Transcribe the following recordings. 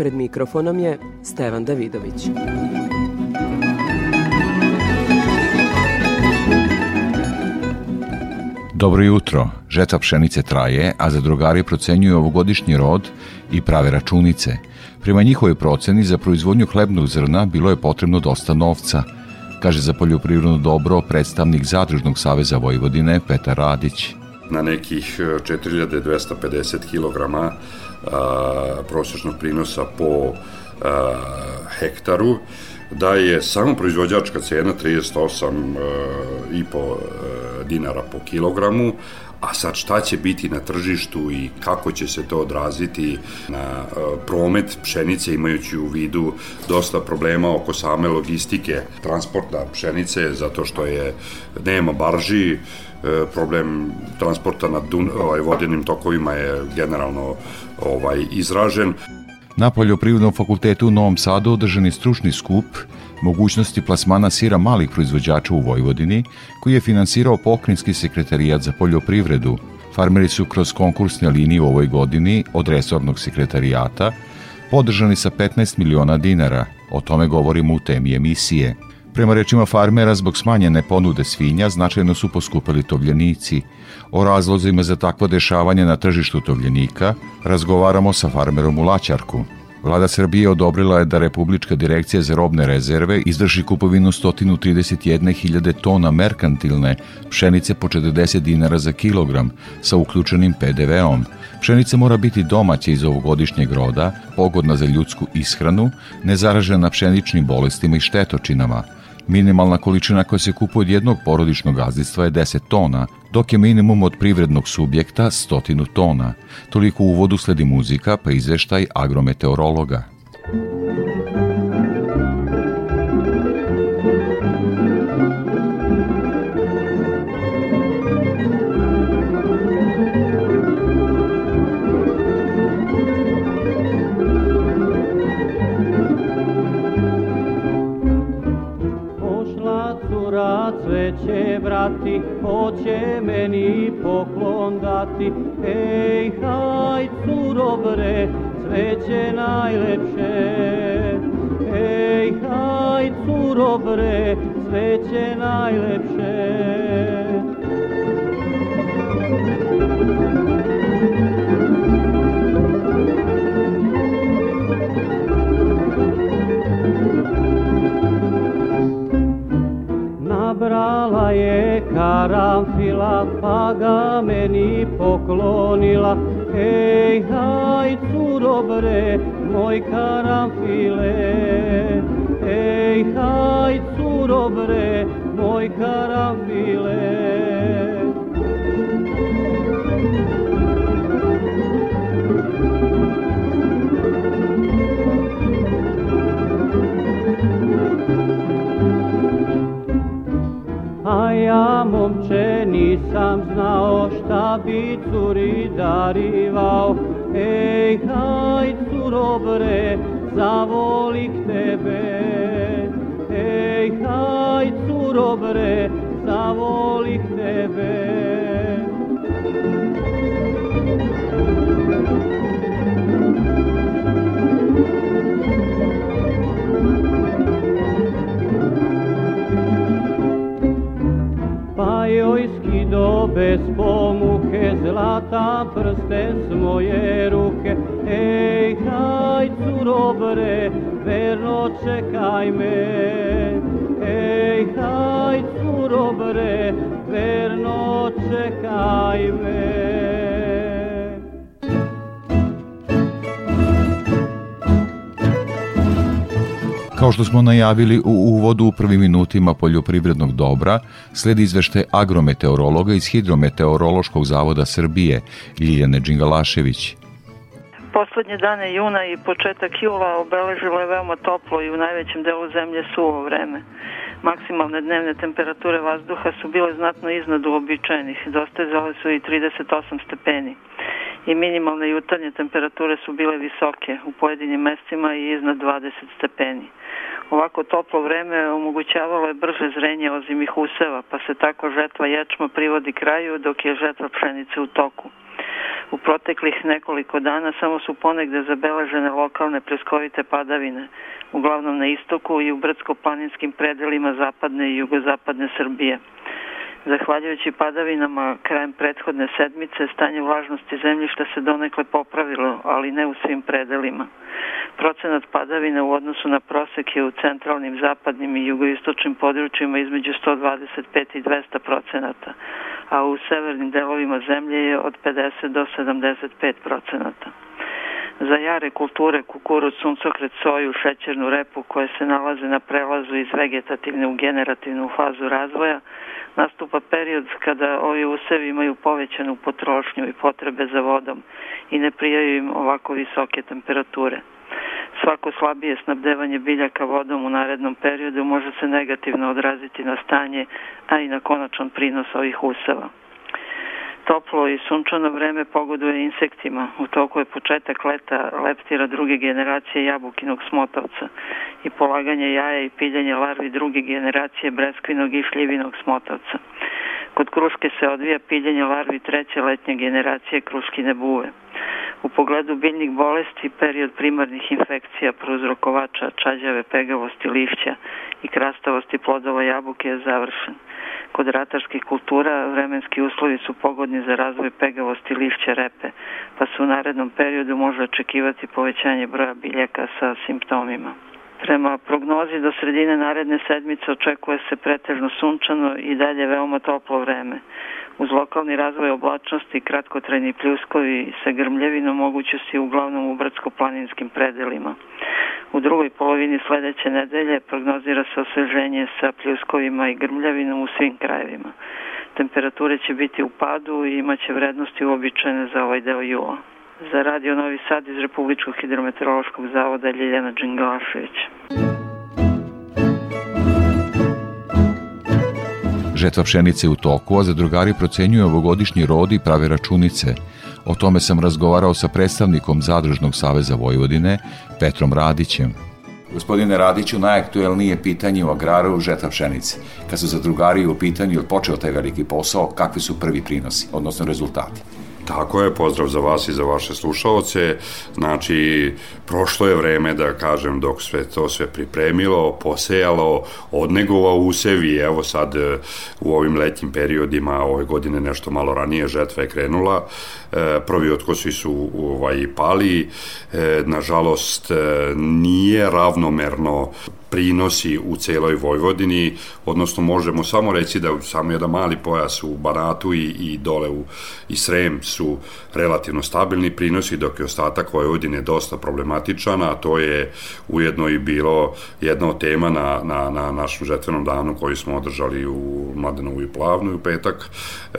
Pred mikrofonom je Stevan Davidović. Dobro jutro. Žetva pšenice traje, a zadrugari procenjuju ovogodišnji rod i prave računice. Prema njihovoj proceni za proizvodnju hlebnog zrna bilo je potrebno dosta novca, kaže za poljoprivredno dobro predstavnik Zadružnog saveza Vojvodine Petar Radić. Na nekih 4250 kg prosječnog prinosa po a, hektaru, da je samo proizvođačka cena 38,5 dinara po kilogramu, a sad šta će biti na tržištu i kako će se to odraziti na promet pšenice imajući u vidu dosta problema oko same logistike transporta pšenice zato što je nema barži problem transporta na Dun, ovaj, vodenim tokovima je generalno ovaj izražen. Na Poljoprivrednom fakultetu u Novom Sadu održan je stručni skup mogućnosti plasmana sira malih proizvođača u Vojvodini, koji je finansirao pokrinjski sekretarijat za poljoprivredu. Farmeri su kroz konkursne linije u ovoj godini od resornog sekretarijata podržani sa 15 miliona dinara. O tome govorimo u temi emisije. Prema rečima farmera, zbog smanjene ponude svinja značajno su poskupili tovljenici. O razlozima za takvo dešavanje na tržištu tovljenika razgovaramo sa farmerom u Laćarku. Vlada Srbije odobrila je da Republička direkcija za robne rezerve izdrži kupovinu 131.000 tona merkantilne pšenice po 40 dinara za kilogram sa uključenim PDV-om. Pšenica mora biti domaća iz ovogodišnjeg roda, pogodna za ljudsku ishranu, nezaražena pšeničnim bolestima i štetočinama – Minimalna količina koja se kupuje od jednog porodičnog gazdinstva je 10 tona, dok je minimum od privrednog subjekta 100 tona. Toliko u uvodu sledi muzika pa izveštaj agrometeorologa. Vrati, hoće meni poklon dati. Ej, haj, curo bre, cveće najlepše. Ej, haj, curo bre, cveće najlepše. stála je karamfila, pagameni poklonila. Ej, hajcu dobre, moj karamfile, ej, hajcu dobre, moj karamfile. Nisam znao šta bi curi darivao. Ej, haj, curo bre, zavolih tebe. Ej, haj, curo bre, bez pomuke zlata prsten s moje ruke. Ej, haj, curo bre, verno čekaj me. Ej, haj, curo bre, verno čekaj me. Kao što smo najavili u uvodu u prvim minutima poljoprivrednog dobra, sledi izvešte agrometeorologa iz Hidrometeorološkog zavoda Srbije, Ljiljane Đingalašević. Poslednje dane juna i početak jula obeležilo je veoma toplo i u najvećem delu zemlje suvo vreme. Maksimalne dnevne temperature vazduha su bile znatno iznad uobičajenih, dostezale su i 38 stepeni i minimalne jutarnje temperature su bile visoke u pojedinim mestima i iznad 20 stepeni. Ovako toplo vreme omogućavalo je brže zrenje ozimih useva, pa se tako žetva ječma privodi kraju dok je žetva pšenice u toku. U proteklih nekoliko dana samo su ponegde zabeležene lokalne preskovite padavine, uglavnom na istoku i u brdsko-planinskim predelima zapadne i jugozapadne Srbije. Zahvaljujući padavinama krajem prethodne sedmice, stanje vlažnosti zemljišta se donekle popravilo, ali ne u svim predelima. Procenat padavina u odnosu na prosek je u centralnim, zapadnim i jugoistočnim područjima između 125 i 200 procenata, a u severnim delovima zemlje je od 50 do 75 procenata. Za jare kulture kukuruz, suncokret, soju, šećernu repu koje se nalaze na prelazu iz vegetativne u generativnu fazu razvoja, nastupa period kada ovi usevi imaju povećanu potrošnju i potrebe za vodom i ne prijaju im ovako visoke temperature. Svako slabije snabdevanje biljaka vodom u narednom periodu može se negativno odraziti na stanje, a i na konačan prinos ovih useva. Toplo i sunčano vreme pogoduje insektima. U toku je početak leta leptira druge generacije jabukinog smotavca i polaganje jaja i piljenje larvi druge generacije breskvinog i šljivinog smotavca. Kod kruške se odvija piljenje larvi treće letnje generacije kruškine buve. U pogledu biljnih bolesti, period primarnih infekcija prouzrokovača čađave pegavosti lišća i krastavosti plodova jabuke je završen. Kod ratarskih kultura vremenski uslovi su pogodni za razvoj pegavosti lišća repe, pa se u narednom periodu može očekivati povećanje broja biljaka sa simptomima. Prema prognozi do sredine naredne sedmice očekuje se pretežno sunčano i dalje veoma toplo vreme. Uz lokalni razvoj oblačnosti kratkotrajni pljuskovi sa grmljevinom moguće si uglavnom u brdsko-planinskim predelima. U drugoj polovini sledeće nedelje prognozira se osveženje sa pljuskovima i grmljavinom u svim krajevima. Temperature će biti u padu i imaće vrednosti uobičajene za ovaj deo jula. Za Radio Novi Sad iz Republičkog hidrometeorološkog zavoda Ljiljana Đingalašević. Žetva pšenice u toku, a zadrugari procenjuju ovogodišnji rod i prave računice. O tome sam razgovarao sa predstavnikom Zadružnog saveza Vojvodine, Petrom Radićem. Gospodine Radiću, najaktuelnije pitanje u agraru žetva pšenice. Kad su zadrugari u pitanju, je počeo taj veliki posao, kakvi su prvi prinosi, odnosno rezultati? Tako je, pozdrav za vas i za vaše slušalce. Znači, prošlo je vreme, da kažem, dok sve to sve pripremilo, posejalo, odnegovao usev i evo sad e, u ovim letnjim periodima ove godine nešto malo ranije žetva je krenula. E, prvi otkosi su ovaj, pali. E, nažalost, nije ravnomerno prinosi u celoj Vojvodini, odnosno možemo samo reći da samo jedan mali pojas u Banatu i, i dole u i Srem su relativno stabilni prinosi, dok je ostatak Vojvodine dosta problematičan, a to je ujedno i bilo jedna od tema na, na, na našem žetvenom danu koji smo održali u Mladenovu i Plavnu u petak. E,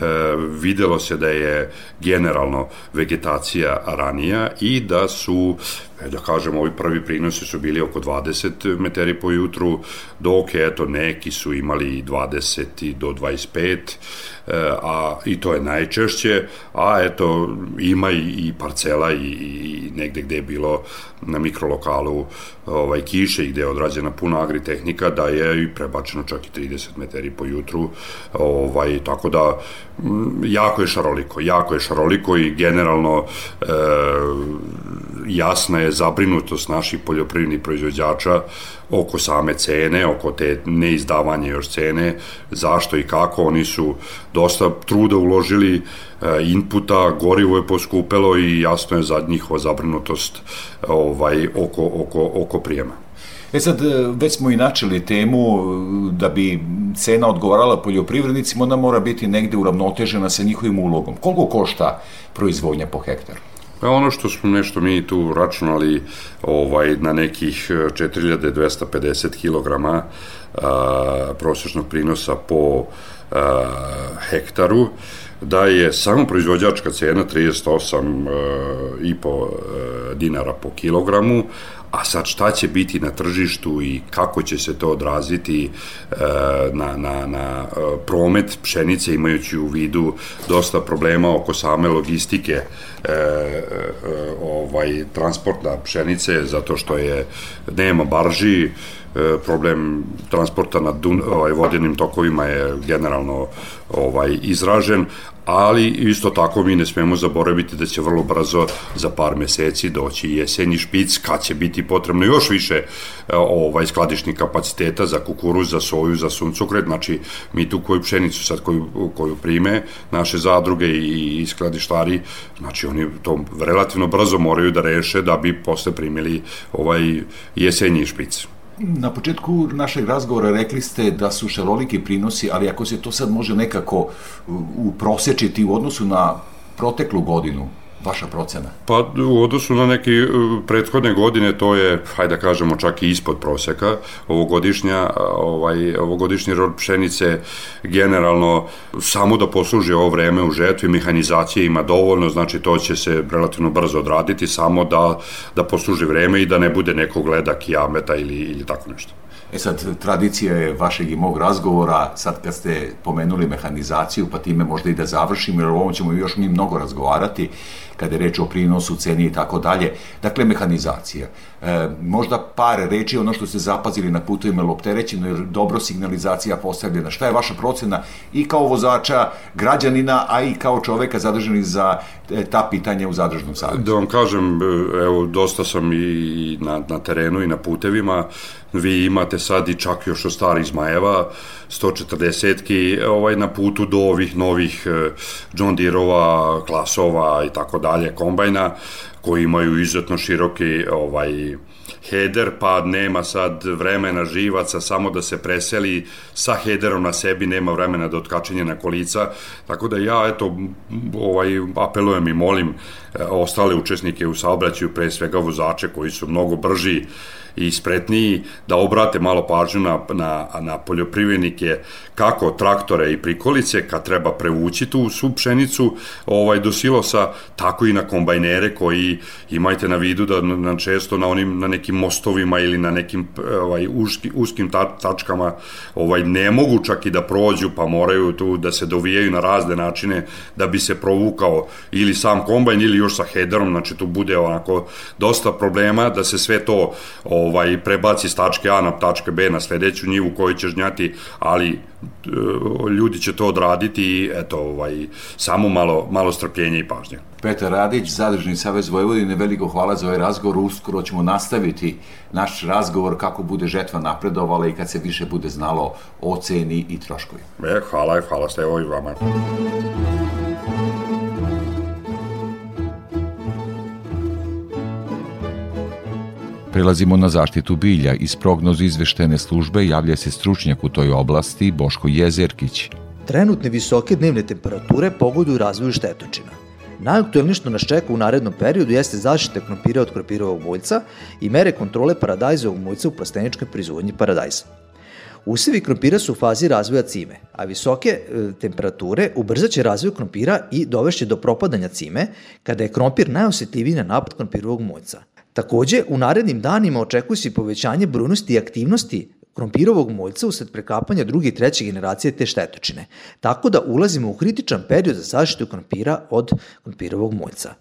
videlo se da je generalno vegetacija ranija i da su E, da kažem, ovi prvi prinosi su bili oko 20 meteri po jutru, dok eto neki su imali 20 do 25, e, a i to je najčešće, a eto ima i, i parcela i, i negde gde je bilo na mikrolokalu ovaj, kiše i gde je odrađena puna agritehnika da je i prebačeno čak i 30 meteri po jutru, ovaj, tako da jako je šaroliko, jako je šaroliko i generalno e, jasna je zabrinutost naših poljoprivrednih proizvođača oko same cene, oko te neizdavanje još cene, zašto i kako, oni su dosta truda uložili e, inputa, gorivo je poskupelo i jasno je za njihova zabrinutost ovaj, oko, oko, oko prijema. E sad, e, već smo i načeli temu da bi cena odgovarala poljoprivrednicima, ona mora biti negde uravnotežena sa njihovim ulogom. Koliko košta proizvodnja po hektaru? Pa ono što smo nešto mi tu računali ovaj, na nekih 4250 kg prosječnog prinosa po hektaru, da je samo proizvođačka cena 38,5 dinara po kilogramu, a sad šta će biti na tržištu i kako će se to odraziti e, na, na, na e, promet pšenice imajući u vidu dosta problema oko same logistike e, e, ovaj transporta pšenice zato što je nema barži E, problem transporta na Dun, ovaj, vodenim tokovima je generalno ovaj izražen, ali isto tako mi ne smemo zaboraviti da će vrlo brzo za par meseci doći jesenji špic kad će biti potrebno još više e, ovaj skladišnih kapaciteta za kukuruz, za soju, za suncokret, znači mi tu koju pšenicu sad koju, koju prime naše zadruge i, i skladištari, znači oni to relativno brzo moraju da reše da bi posle primili ovaj jesenji špic. Na početku našeg razgovora rekli ste da su šaroliki prinosi, ali ako se to sad može nekako uprosečiti u odnosu na proteklu godinu, vaša procena? Pa u odnosu na neke prethodne godine to je, hajde da kažemo, čak i ispod proseka. Ovogodišnja, ovaj, ovogodišnji rod pšenice generalno samo da posluži ovo vreme u žetvi, mehanizacije ima dovoljno, znači to će se relativno brzo odraditi, samo da, da posluži vreme i da ne bude nekog leda kijameta ili, ili tako nešto. E sad, tradicija je vašeg i mog razgovora, sad kad ste pomenuli mehanizaciju, pa time možda i da završimo, jer o ovom ćemo još mi mnogo razgovarati, kada je reč o prinosu, ceni i tako dalje. Dakle, mehanizacija. E, možda par reči ono što ste zapazili na putovima opterećeno, jer dobro signalizacija postavljena. Šta je vaša procena i kao vozača, građanina, a i kao čoveka zadržani za e, ta pitanja u zadržnom savjetu? Da vam kažem, e, evo, dosta sam i na, na terenu i na putevima, vi imate sad i čak još od starih Zmajeva 140-ki ovaj, na putu do ovih novih e, John Deere-ova, klasova i tako dalje, kombajna, koji imaju izuzetno široki ovaj, header, pa nema sad vremena živaca samo da se preseli sa headerom na sebi, nema vremena da otkačenje na kolica, tako da ja eto ovaj apelujem i molim e, ostale učesnike u saobraćaju, pre svega vozače koji su mnogo brži i spretniji da obrate malo pažnju na, na, na poljoprivrednike kako traktore i prikolice kad treba prevući tu svu pšenicu ovaj, do silosa, tako i na kombajnere koji imajte na vidu da na, često na onim na nekim mostovima ili na nekim ovaj, uški, uskim ta, tačkama ovaj, ne mogu čak i da prođu pa moraju tu da se dovijaju na razne načine da bi se provukao ili sam kombajn ili još sa headerom, znači tu bude onako dosta problema da se sve to ovaj, prebaci s tačke A na tačke B na sledeću njivu koju će žnjati, ali e, ljudi će to odraditi i eto, ovaj, samo malo, malo strpljenja i pažnje. Petar Radić, Zadržni savez Vojvodine, veliko hvala za ovaj razgovor. Uskoro ćemo nastaviti naš razgovor kako bude žetva napredovala i kad se više bude znalo o ceni i troškovi. E, hvala, hvala ste ovo i vama. Prelazimo na zaštitu bilja. Iz prognozu izveštene službe javlja se stručnjak u toj oblasti Boško Jezerkić. Trenutne visoke dnevne temperature pogoduju razvoju štetočina. Najaktuelnije što nas čeka u narednom periodu jeste zaštita krompira od krompirovog muljca i mere kontrole paradajzovog muljca u plasteničkoj proizvodnji paradajza. Usevi krompira su u fazi razvoja cime, a visoke e, temperature ubrzaće razvoj krompira i dovešće do propadanja cime, kada je krompir najosetljiviji na napad krompirovog muljca. Takođe, u narednim danima očekuje se povećanje brujnosti i aktivnosti krompirovog moljca usled prekapanja druge i treće generacije te štetočine, tako da ulazimo u kritičan period za zaštitu krompira od krompirovog moljca.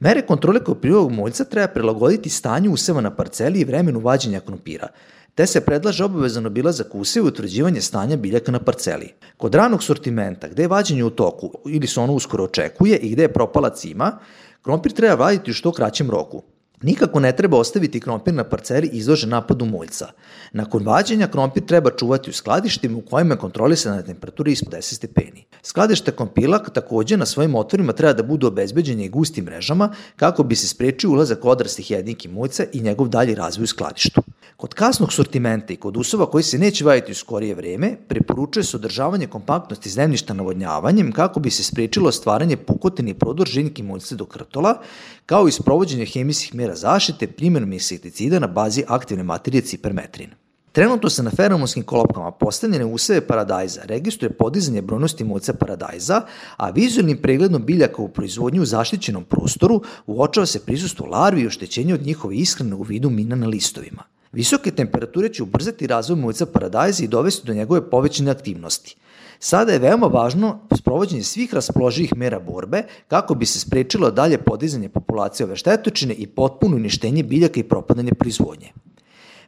Mere kontrole krompirovog moljca treba prilagoditi stanju useva na parceli i vremenu vađenja krompira, te se predlaže obavezan obilazak useva i utvrđivanje stanja biljaka na parceli. Kod ranog sortimenta, gde je vađenje u toku ili se ono uskoro očekuje i gde je propala cima, krompir treba vaditi u što kraćem roku, Nikako ne treba ostaviti krompir na parceli izložen napadu muljca. Nakon vađenja krompir treba čuvati u skladištima u kojima je kontrolisana temperatura ispod 10 stepeni. Skladište krompila takođe na svojim otvorima treba da budu obezbeđene i gustim mrežama kako bi se sprečio ulazak odrastih jedinki muljca i njegov dalji razvoj u skladištu. Kod kasnog sortimenta i kod usova koji se neće vaditi u skorije vreme, preporučuje se održavanje kompaktnosti zemljišta navodnjavanjem kako bi se sprečilo stvaranje pukotine i prodor ženjki muljca do krtola, kao i sprovođenje hemijskih mera zaštite primjenom insekticida na bazi aktivne materije cipermetrin. Trenutno se na feromonskim klopkama postavljene useve paradajza registruje podizanje brojnosti moca paradajza, a vizualnim pregledom biljaka u proizvodnju u zaštićenom prostoru uočava se prisustvo larvi i oštećenje od njihove ishrane u vidu mina na listovima. Visoke temperature će ubrzati razvoj mojca paradajza i dovesti do njegove povećane aktivnosti. Sada je veoma važno sprovođenje svih raspoloživih mera borbe kako bi se sprečilo dalje podizanje populacije ove štetočine i potpuno uništenje biljaka i propadanje proizvodnje.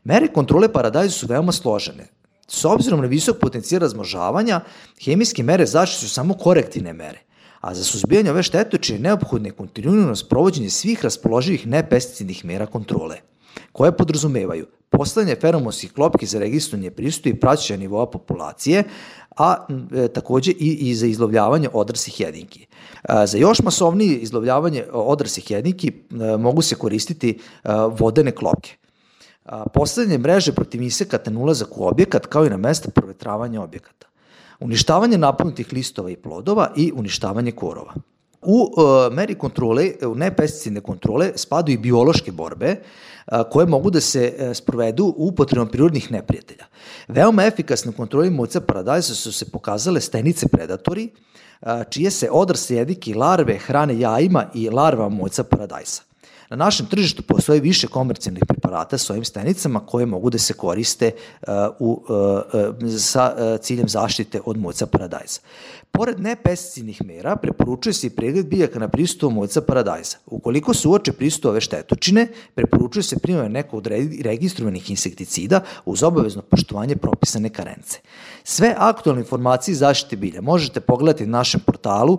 Mere kontrole paradajza su veoma složene. S obzirom na visok potencijal razmožavanja, hemijske mere zaštite su samo korektivne mere, a za suzbijanje ove štetočine neophodne kontinuirano sprovođenje svih raspoloživih nepesticidnih mera kontrole, koje podrazumevaju postavljanje feromonskih klopki za registrovanje prisutu i praćenja nivoa populacije, a e, takođe i, i za izlovljavanje odrasih jedinki. E, za još masovnije izlovljavanje odrasih jedinki e, mogu se koristiti e, vodene klopke. Postavljanje mreže protiv insekata na ulazak u objekat kao i na mesta provetravanja objekata. Uništavanje napunutih listova i plodova i uništavanje korova. U uh, meri kontrole, u nepesticidne kontrole spadaju i biološke borbe koje mogu da se uh, sprovedu u upotrebom prirodnih neprijatelja. Veoma efikasno kontroli moca paradajza su se pokazale stenice predatori, čije se odrasle jedike i larve hrane jajima i larvama moca paradajza. Na našem tržištu postoje više komercijalnih preparata s ovim stenicama koje mogu da se koriste uh, u, uh, uh, sa uh, ciljem zaštite od muca paradajza. Pored nepesticidnih mera, preporučuje se i pregled biljaka na prisutu moca paradajza. Ukoliko se uoče prisutu ove štetočine, preporučuje se primjena nekog od registrovanih insekticida uz obavezno poštovanje propisane karence. Sve aktualne informacije zaštite bilja možete pogledati na našem portalu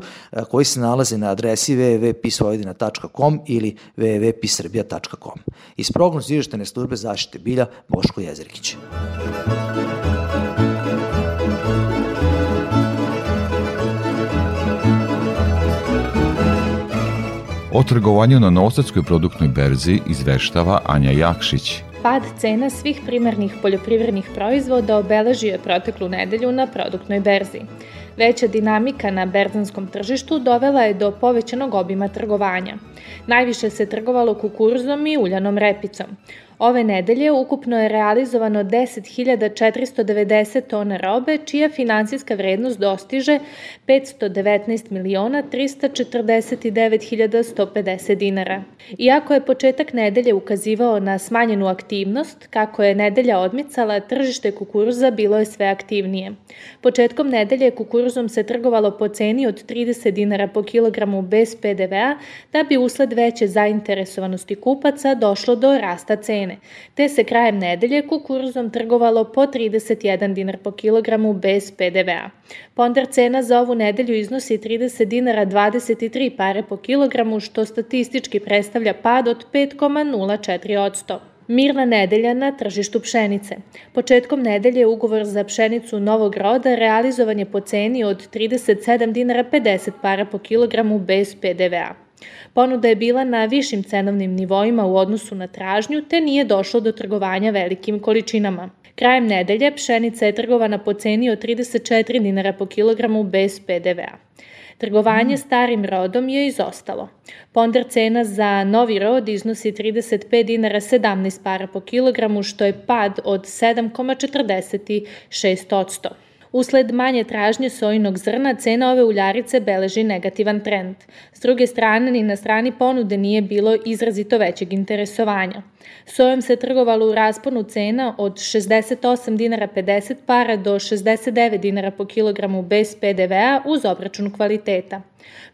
koji se nalaze na adresi www.pisvojvodina.com ili www.pisrbija.com. Iz prognoz izveštene službe zaštite bilja Boško Jezerkić. O trgovanju na Novosadskoj produktnoj berzi izveštava Anja Jakšić. Pad cena svih primarnih poljoprivrednih proizvoda obeležio je proteklu nedelju na produktnoj berzi. Veća dinamika na berzanskom tržištu dovela je do povećanog obima trgovanja. Najviše se trgovalo kukuruzom i uljanom repicom. Ove nedelje ukupno je realizovano 10.490 tona robe, čija finansijska vrednost dostiže 519 miliona 349.150 dinara. Iako je početak nedelje ukazivao na smanjenu aktivnost, kako je nedelja odmicala, tržište kukuruza bilo je sve aktivnije. Početkom nedelje kukuruzom se trgovalo po ceni od 30 dinara po kilogramu bez PDV-a, da bi usled veće zainteresovanosti kupaca došlo do rasta cene cene, te se krajem nedelje kukuruzom trgovalo po 31 dinar po kilogramu bez PDV-a. Ponder cena za ovu nedelju iznosi 30 dinara 23 pare po kilogramu, što statistički predstavlja pad od 5,04%. Mirna nedelja na tržištu pšenice. Početkom nedelje ugovor za pšenicu novog roda realizovan je po ceni od 37 dinara 50 para po kilogramu bez PDV-a. Ponuda je bila na višim cenovnim nivoima u odnosu na tražnju, te nije došlo do trgovanja velikim količinama. Krajem nedelje pšenica je trgovana po ceni od 34 dinara po kilogramu bez PDV-a. Trgovanje starim rodom je izostalo. Ponder cena za novi rod iznosi 35 dinara 17 para po kilogramu, što je pad od 7,46%. Usled manje tražnje sojinog zrna, cena ove uljarice beleži negativan trend. S druge strane, ni na strani ponude nije bilo izrazito većeg interesovanja. Sojom se trgovalo u rasponu cena od 68 dinara 50 para do 69 dinara po kilogramu bez PDV-a uz obračun kvaliteta.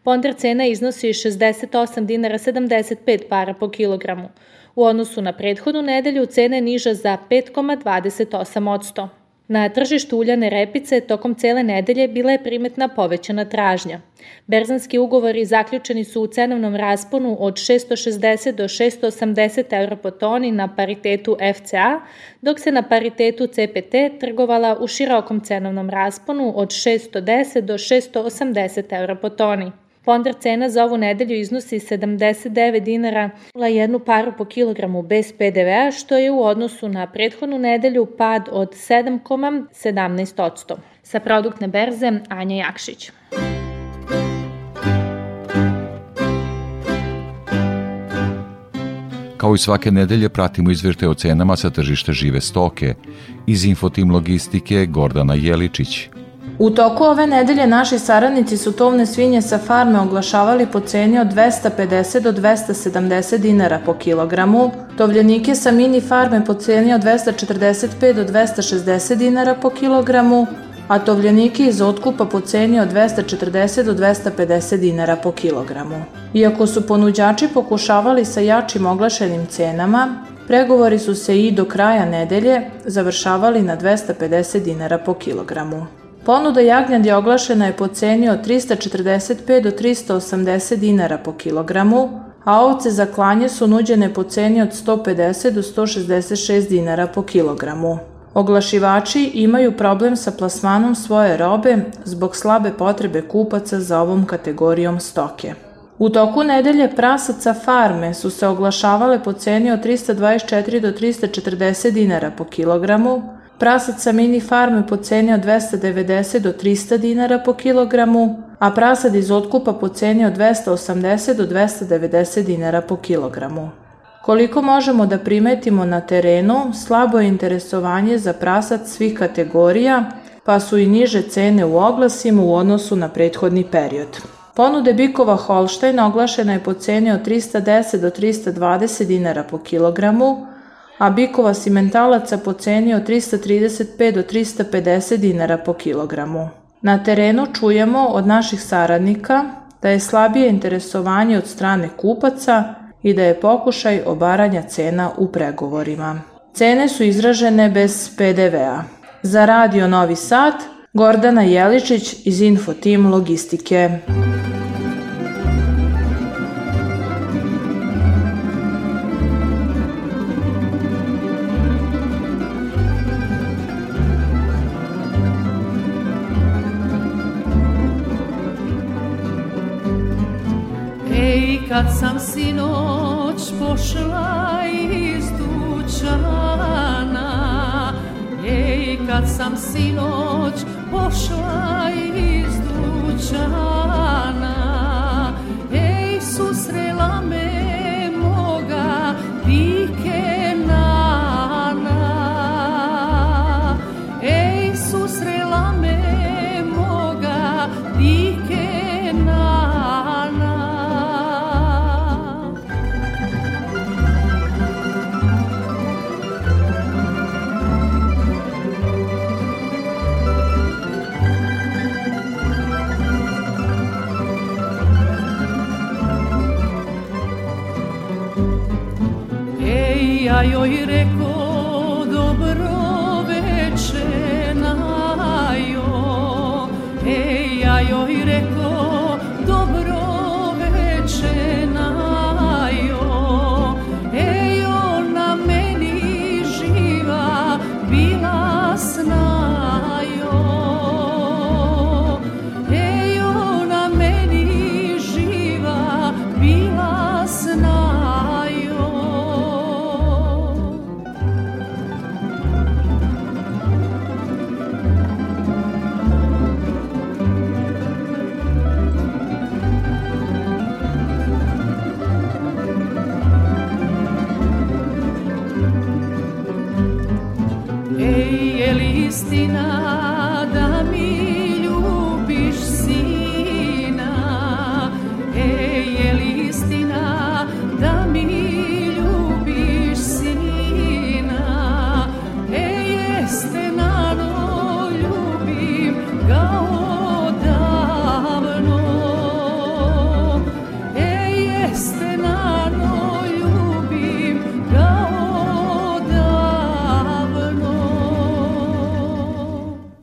Ponder cena iznosi 68 dinara 75 para po kilogramu. U odnosu na prethodnu nedelju cena je niža za 5,28%. Na tržištu uljane repice tokom cele nedelje bila je primetna povećana tražnja. Berzanski ugovori zaključeni su u cenovnom rasponu od 660 do 680 euro po toni na paritetu FCA, dok se na paritetu CPT trgovala u širokom cenovnom rasponu od 610 do 680 euro po toni. Ponder cena za ovu nedelju iznosi 79 dinara na jednu paru po kilogramu bez PDV-a, što je u odnosu na prethodnu nedelju pad od 7,17%. Sa produktne berze Anja Jakšić. Kao i svake nedelje pratimo izvrte o cenama sa tržišta žive stoke. Iz Infotim Logistike Gordana Jeličić. U toku ove nedelje naši saradnici su tovne svinje sa farme oglašavali po ceni od 250 do 270 dinara po kilogramu, tovljenike sa mini farme po ceni od 245 do 260 dinara po kilogramu, a tovljenike iz otkupa po ceni od 240 do 250 dinara po kilogramu. Iako su ponuđači pokušavali sa jačim oglašenim cenama, pregovori su se i do kraja nedelje završavali na 250 dinara po kilogramu. Ponuda jagnjad je oglašena je po ceni od 345 do 380 dinara po kilogramu, a ovce za klanje su nuđene po ceni od 150 do 166 dinara po kilogramu. Oglašivači imaju problem sa plasmanom svoje robe zbog slabe potrebe kupaca za ovom kategorijom stoke. U toku nedelje prasaca farme su se oglašavale po ceni od 324 do 340 dinara po kilogramu, prasac sa mini farme po ceni od 290 do 300 dinara po kilogramu, a prasad iz otkupa po ceni od 280 do 290 dinara po kilogramu. Koliko možemo da primetimo na terenu, slabo je interesovanje za prasac svih kategorija, pa su i niže cene u oglasima u odnosu na prethodni period. Ponude bikova Holštajn oglašena je po ceni od 310 do 320 dinara po kilogramu, a bikova simentalaca po ceni od 335 do 350 dinara po kilogramu. Na terenu čujemo od naših saradnika da je slabije interesovanje od strane kupaca i da je pokušaj obaranja cena u pregovorima. Cene su izražene bez PDV-a. Za Radio Novi Sad, Gordana Jeličić iz Infotim Logistike. Kad sam sinoć pošla iz dućana Ej, kad sam sinoć pošla iz dućana Ej, susrela me joj reko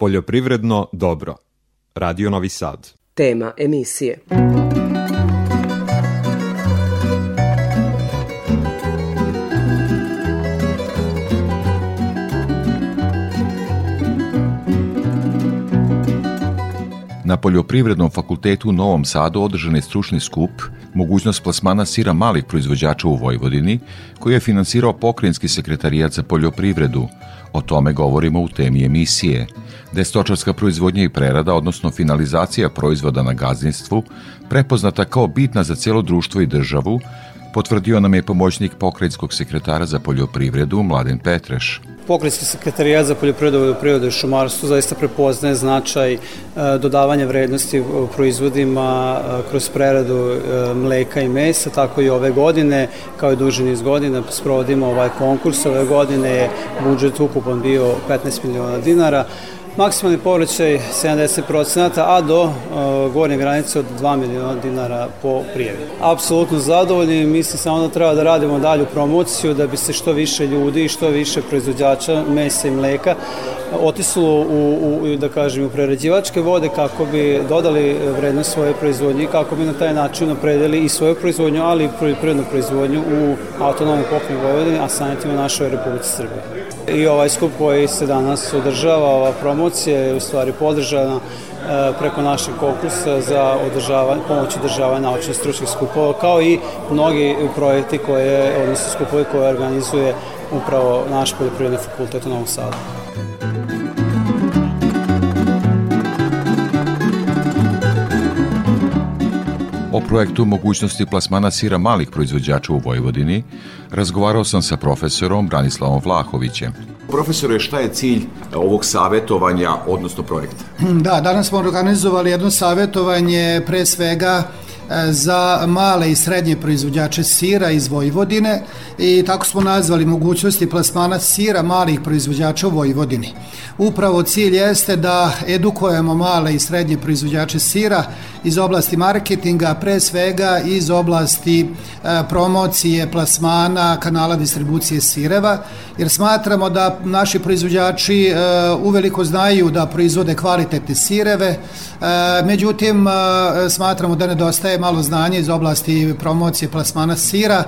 Poljoprivredno dobro. Radio Novi Sad. Tema emisije. Poljoprivrednom fakultetu u Novom Sadu održan je stručni skup mogućnost plasmana sira malih proizvođača u Vojvodini, koji je finansirao pokrenjski sekretarijat za poljoprivredu. O tome govorimo u temi emisije. Da stočarska proizvodnja i prerada, odnosno finalizacija proizvoda na gazdinstvu, prepoznata kao bitna za cijelo društvo i državu, Potvrdio nam je pomoćnik pokrajinskog sekretara za poljoprivredu Mladen Petreš. Pokrajinski sekretarijat za poljoprivredu, vodoprivredu i šumarstvo zaista prepoznaje značaj e, dodavanja vrednosti proizvodima e, kroz preradu e, mleka i mesa, tako i ove godine, kao i duži niz godina, sprovodimo ovaj konkurs. Ove godine je budžet ukupan bio 15 miliona dinara, maksimalni povraćaj 70%, a do gornje granice od 2 miliona dinara po prijevi. Apsolutno zadovoljni, mislim samo da treba da radimo dalju promociju da bi se što više ljudi i što više proizvođača mesa i mleka otislo u, u, da kažem, u prerađivačke vode kako bi dodali vrednost svoje proizvodnje i kako bi na taj način napredili i svoju proizvodnju, ali i poljoprivrednu proizvodnju u autonomnom pokrajini Vojvodini, a samim tim u našoj Republici Srbije. I ovaj skup koji se danas održava, ova promocija je u stvari podržana e, preko našeg konkursa za održavanje, pomoć održavanja naučnih stručnih skupova, kao i mnogi projekti koje, odnosno skupove koje organizuje upravo naš poljoprivredni fakultet u Novom Sadu. O projektu mogućnosti plasmana sira malih proizvođača u Vojvodini razgovarao sam sa profesorom Branislavom Vlahovićem. Profesore, šta je cilj ovog savetovanja, odnosno projekta? Da, danas smo organizovali jedno savetovanje pre svega za male i srednje proizvođače sira iz Vojvodine i tako smo nazvali mogućnosti plasmana sira malih proizvođača u Vojvodini. Upravo cilj jeste da edukujemo male i srednje proizvođače sira iz oblasti marketinga, pre svega iz oblasti e, promocije, plasmana, kanala distribucije sireva, jer smatramo da naši proizvođači e, uveliko znaju da proizvode kvalitetne sireve, e, međutim smatramo da nedostaje malo znanja iz oblasti promocije plasmana sira.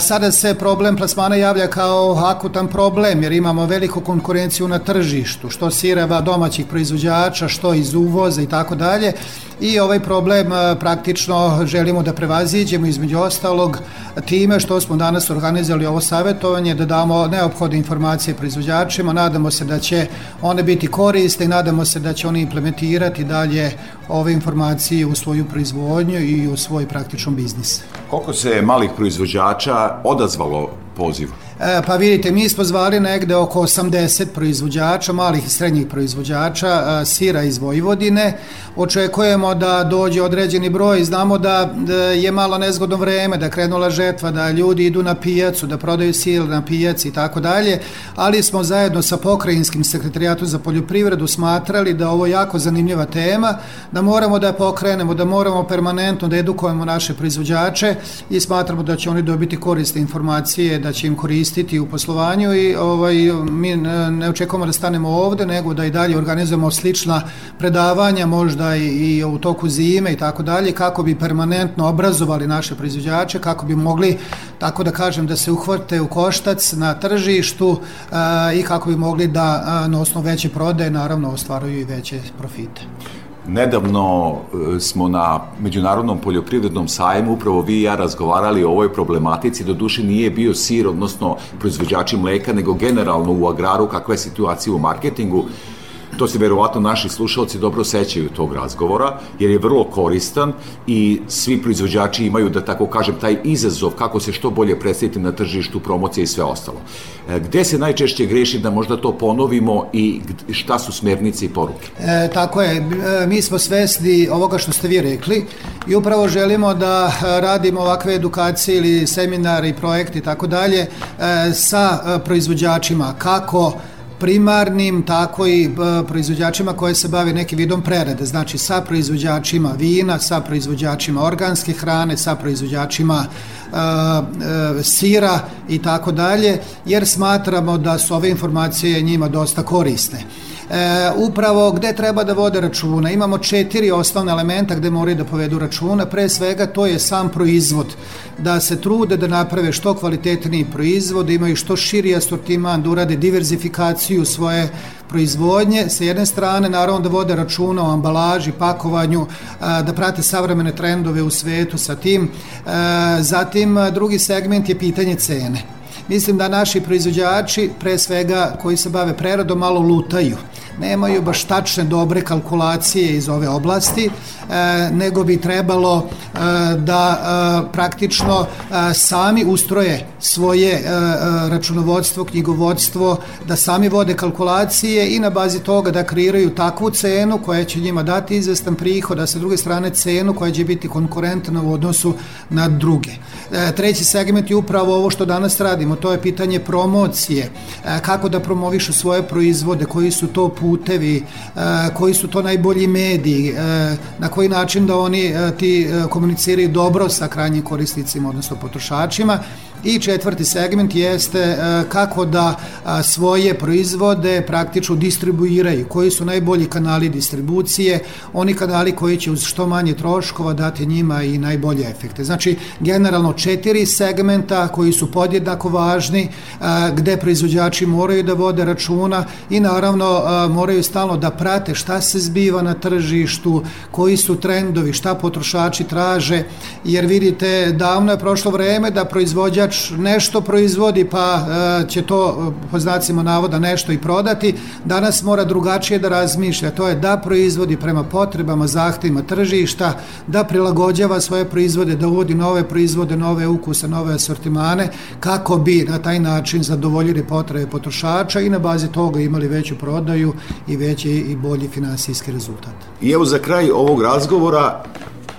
Sada se problem plasmana javlja kao akutan problem, jer imamo veliku konkurenciju na tržištu, što sireva domaćih proizvođača, što iz uvoza i tako dalje i ovaj problem praktično želimo da prevaziđemo između ostalog time što smo danas organizali ovo savjetovanje da damo neophodne informacije proizvođačima, nadamo se da će one biti koriste i nadamo se da će oni implementirati dalje ove informacije u svoju proizvodnju i u svoj praktičan biznis. Koliko se malih proizvođača odazvalo pozivu? E, pa vidite, mi smo zvali negde oko 80 proizvođača, malih i srednjih proizvođača e, sira iz Vojvodine. Očekujemo da dođe određeni broj, znamo da, da je malo nezgodno vreme, da krenula žetva, da ljudi idu na pijacu, da prodaju sir na pijaci i tako dalje, ali smo zajedno sa pokrajinskim sekretarijatom za poljoprivredu smatrali da ovo je jako zanimljiva tema, da moramo da pokrenemo, da moramo permanentno da edukujemo naše proizvođače i smatramo da će oni dobiti koriste informacije, da će im koristiti u poslovanju i ovaj, mi ne očekujemo da stanemo ovde, nego da i dalje organizujemo slična predavanja, možda i, i u toku zime i tako dalje, kako bi permanentno obrazovali naše proizvođače, kako bi mogli, tako da kažem, da se uhvate u koštac na tržištu a, i kako bi mogli da a, na osnovu veće prodaje, naravno, ostvaruju i veće profite. Nedavno e, smo na Međunarodnom poljoprivrednom sajmu upravo vi i ja razgovarali o ovoj problematici, do duše nije bio sir, odnosno proizvođači mleka, nego generalno u agraru kakva je situacija u marketingu. To se verovatno naši slušalci dobro sećaju tog razgovora, jer je vrlo koristan i svi proizvođači imaju, da tako kažem, taj izazov kako se što bolje predstaviti na tržištu, promocije i sve ostalo. E, gde se najčešće greši da možda to ponovimo i šta su smernice i poruke? E, tako je, e, mi smo svesni ovoga što ste vi rekli i upravo želimo da radimo ovakve edukacije ili seminare i projekte i tako dalje e, sa proizvođačima kako primarnim, tako i e, proizvođačima koje se bave nekim vidom prerade, znači sa proizvođačima vina, sa proizvođačima organske hrane, sa proizvođačima uh, uh, sira i tako dalje, jer smatramo da su ove informacije njima dosta korisne e, upravo gde treba da vode računa. Imamo četiri osnovne elementa gde moraju da povedu računa. Pre svega to je sam proizvod. Da se trude da naprave što kvalitetniji proizvod, da imaju što širi asortiman, da urade diverzifikaciju svoje proizvodnje, sa jedne strane naravno da vode računa o ambalaži, pakovanju, da prate savremene trendove u svetu sa tim. Zatim drugi segment je pitanje cene Mislim da naši proizvođači, pre svega koji se bave preradom, malo lutaju. Nemaju baš tačne dobre kalkulacije iz ove oblasti, e, nego bi trebalo e, da e, praktično sami ustroje svoje računovodstvo, knjigovodstvo, da sami vode kalkulacije i na bazi toga da kreiraju takvu cenu koja će njima dati izvestan prihod, a sa druge strane cenu koja će biti konkurentna u odnosu na druge. Treći segment je upravo ovo što danas radimo, to je pitanje promocije, kako da promovišu svoje proizvode, koji su to putevi, e, koji su to najbolji mediji, e, na koji način da oni e, ti komuniciraju dobro sa krajnjim korisnicima, odnosno potrošačima I četvrti segment jeste e, kako da a, svoje proizvode praktično distribuiraju, koji su najbolji kanali distribucije, oni kanali koji će uz što manje troškova dati njima i najbolje efekte. Znači, generalno četiri segmenta koji su podjednako važni, a, gde proizvođači moraju da vode računa i naravno moraju stalno da prate šta se zbiva na tržištu, koji su trendovi, šta potrošači traže, jer vidite, davno je prošlo vreme da proizvođač proizvođač nešto proizvodi pa e, će to e, po znacima navoda nešto i prodati, danas mora drugačije da razmišlja, to je da proizvodi prema potrebama, zahtevima tržišta, da prilagođava svoje proizvode, da uvodi nove proizvode, nove ukuse, nove asortimane, kako bi na taj način zadovoljili potrebe potrošača i na bazi toga imali veću prodaju i veći i bolji finansijski rezultat. I evo za kraj ovog razgovora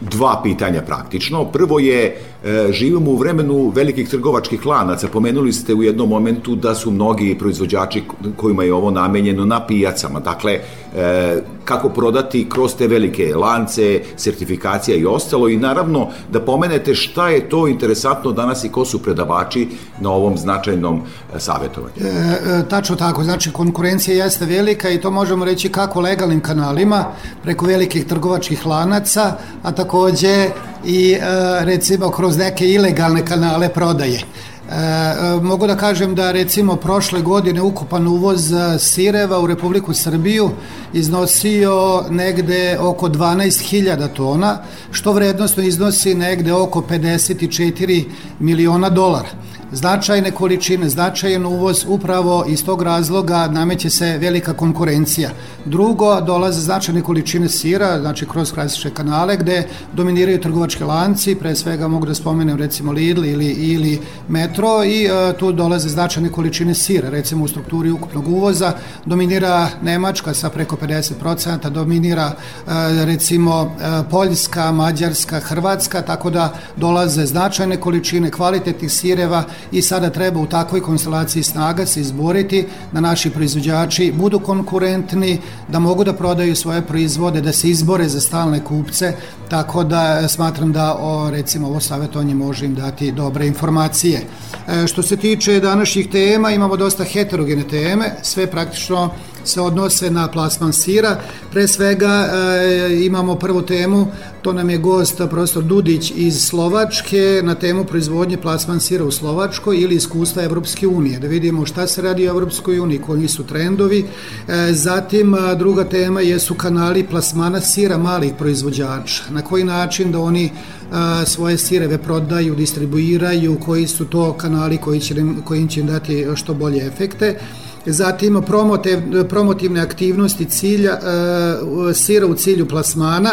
dva pitanja praktično. Prvo je, živimo u vremenu velikih trgovačkih lanaca. Pomenuli ste u jednom momentu da su mnogi proizvođači kojima je ovo namenjeno na pijacama. Dakle, e, kako prodati kroz te velike lance, sertifikacija i ostalo i naravno da pomenete šta je to interesantno danas i ko su predavači na ovom značajnom e, savjetovanju. E, e, tačno tako, znači konkurencija jeste velika i to možemo reći kako legalnim kanalima, preko velikih trgovačkih lanaca, a takođe i e, recimo kroz neke ilegalne kanale prodaje. E, mogu da kažem da recimo prošle godine ukupan uvoz sireva u Republiku Srbiju iznosio negde oko 12.000 tona, što vrednostno iznosi negde oko 54 miliona dolara značajne količine, značajan uvoz, upravo iz tog razloga nameće se velika konkurencija. Drugo, dolaze značajne količine sira, znači kroz klasične kanale, gde dominiraju trgovačke lanci, pre svega mogu da spomenem recimo Lidl ili, ili Metro i e, tu dolaze značajne količine sira, recimo u strukturi ukupnog uvoza, dominira Nemačka sa preko 50%, dominira e, recimo e, Poljska, Mađarska, Hrvatska, tako da dolaze značajne količine kvalitetnih sireva i sada treba u takvoj konstelaciji snaga se izboriti da naši proizvođači budu konkurentni, da mogu da prodaju svoje proizvode, da se izbore za stalne kupce, tako da smatram da o, recimo ovo savjetovanje može im dati dobre informacije. E, što se tiče današnjih tema, imamo dosta heterogene teme, sve praktično se odnose na plasman sira. Pre svega e, imamo prvu temu, to nam je gost profesor Dudić iz Slovačke na temu proizvodnje plasman sira u Slovačkoj ili iskustva Evropske unije, da vidimo šta se radi u Evropskoj uniji, koji su trendovi. E, zatim a, druga tema jesu kanali plasmana sira malih proizvođača, na koji način da oni a, svoje sireve prodaju, distribuiraju, koji su to kanali koji će, koji će dati što bolje efekte zatim promotiv, promotivne aktivnosti cilja, e, sira u cilju plasmana,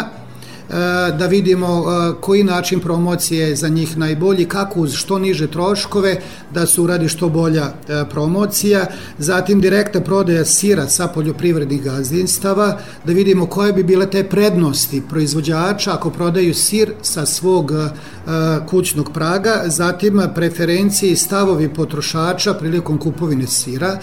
da vidimo e, koji način promocije je za njih najbolji, kako uz što niže troškove da se uradi što bolja e, promocija, zatim direktna prodaja sira sa poljoprivrednih gazdinstava, da vidimo koje bi bile te prednosti proizvođača ako prodaju sir sa svog kućnog praga, zatim preferencije i stavovi potrošača prilikom kupovine sira,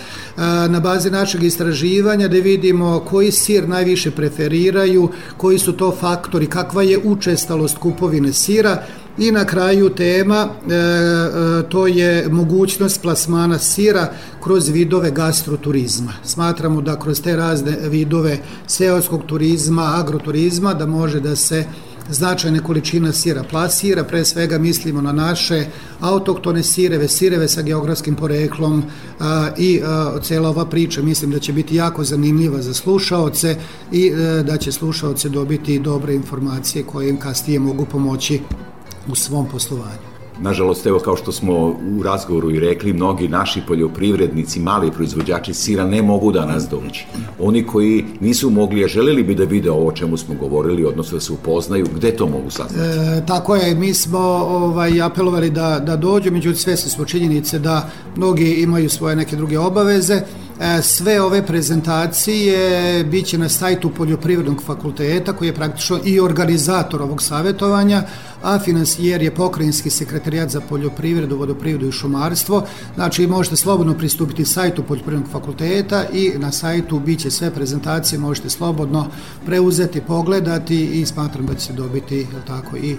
na bazi našeg istraživanja da vidimo koji sir najviše preferiraju, koji su to faktori kakva je učestalost kupovine sira i na kraju tema e, e, to je mogućnost plasmana sira kroz vidove gastroturizma. Smatramo da kroz te razne vidove seoskog turizma, agroturizma da može da se značajne količina sira plasira, pre svega mislimo na naše autoktone sireve, sireve sa geografskim poreklom a, i a, cela ova priča mislim da će biti jako zanimljiva za slušaoce i a, e, da će slušaoce dobiti dobre informacije koje im kasnije mogu pomoći u svom poslovanju. Nažalost, evo kao što smo u razgovoru i rekli, mnogi naši poljoprivrednici, mali proizvođači sira ne mogu da nas doći. Oni koji nisu mogli, a želeli bi da vide ovo o čemu smo govorili, odnosno da se upoznaju, gde to mogu saznati? E, tako je, mi smo ovaj, apelovali da, da dođu, međutim svesni smo činjenice da mnogi imaju svoje neke druge obaveze, E, sve ove prezentacije biće na sajtu Poljoprivrednog fakulteta koji je praktično i organizator ovog savjetovanja, a finansijer je pokrajinski sekretarijat za poljoprivredu, vodoprivredu i šumarstvo. Znači možete slobodno pristupiti sajtu Poljoprivrednog fakulteta i na sajtu biće sve prezentacije, možete slobodno preuzeti, pogledati i smatram da će se dobiti tako i e,